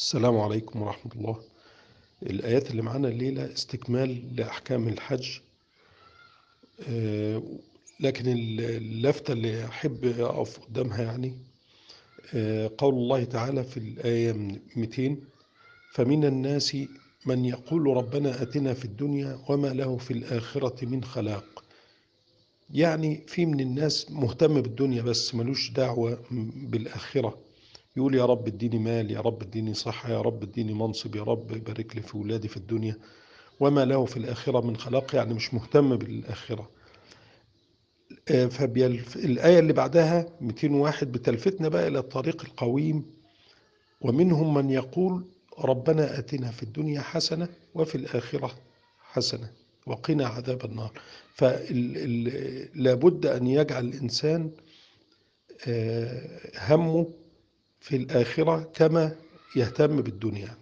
السلام عليكم ورحمة الله. الآيات اللي معانا الليلة استكمال لأحكام الحج. آه، لكن اللفتة اللي أحب أقف قدامها يعني آه، قول الله تعالى في الآية 200 فمن الناس من يقول ربنا أتنا في الدنيا وما له في الآخرة من خلاق. يعني في من الناس مهتم بالدنيا بس ملوش دعوة بالآخرة. يقول يا رب اديني مال يا رب اديني صحة يا رب اديني منصب يا رب بارك لي في ولادي في الدنيا. وما له في الآخرة من خلاق يعني مش مهتم بالآخرة. فالآية اللي بعدها 201 بتلفتنا بقى إلى الطريق القويم. ومنهم من يقول ربنا أتنا في الدنيا حسنة وفي الآخرة حسنة وقنا عذاب النار. فلابد أن يجعل الإنسان همه في الآخرة كما يهتم بالدنيا.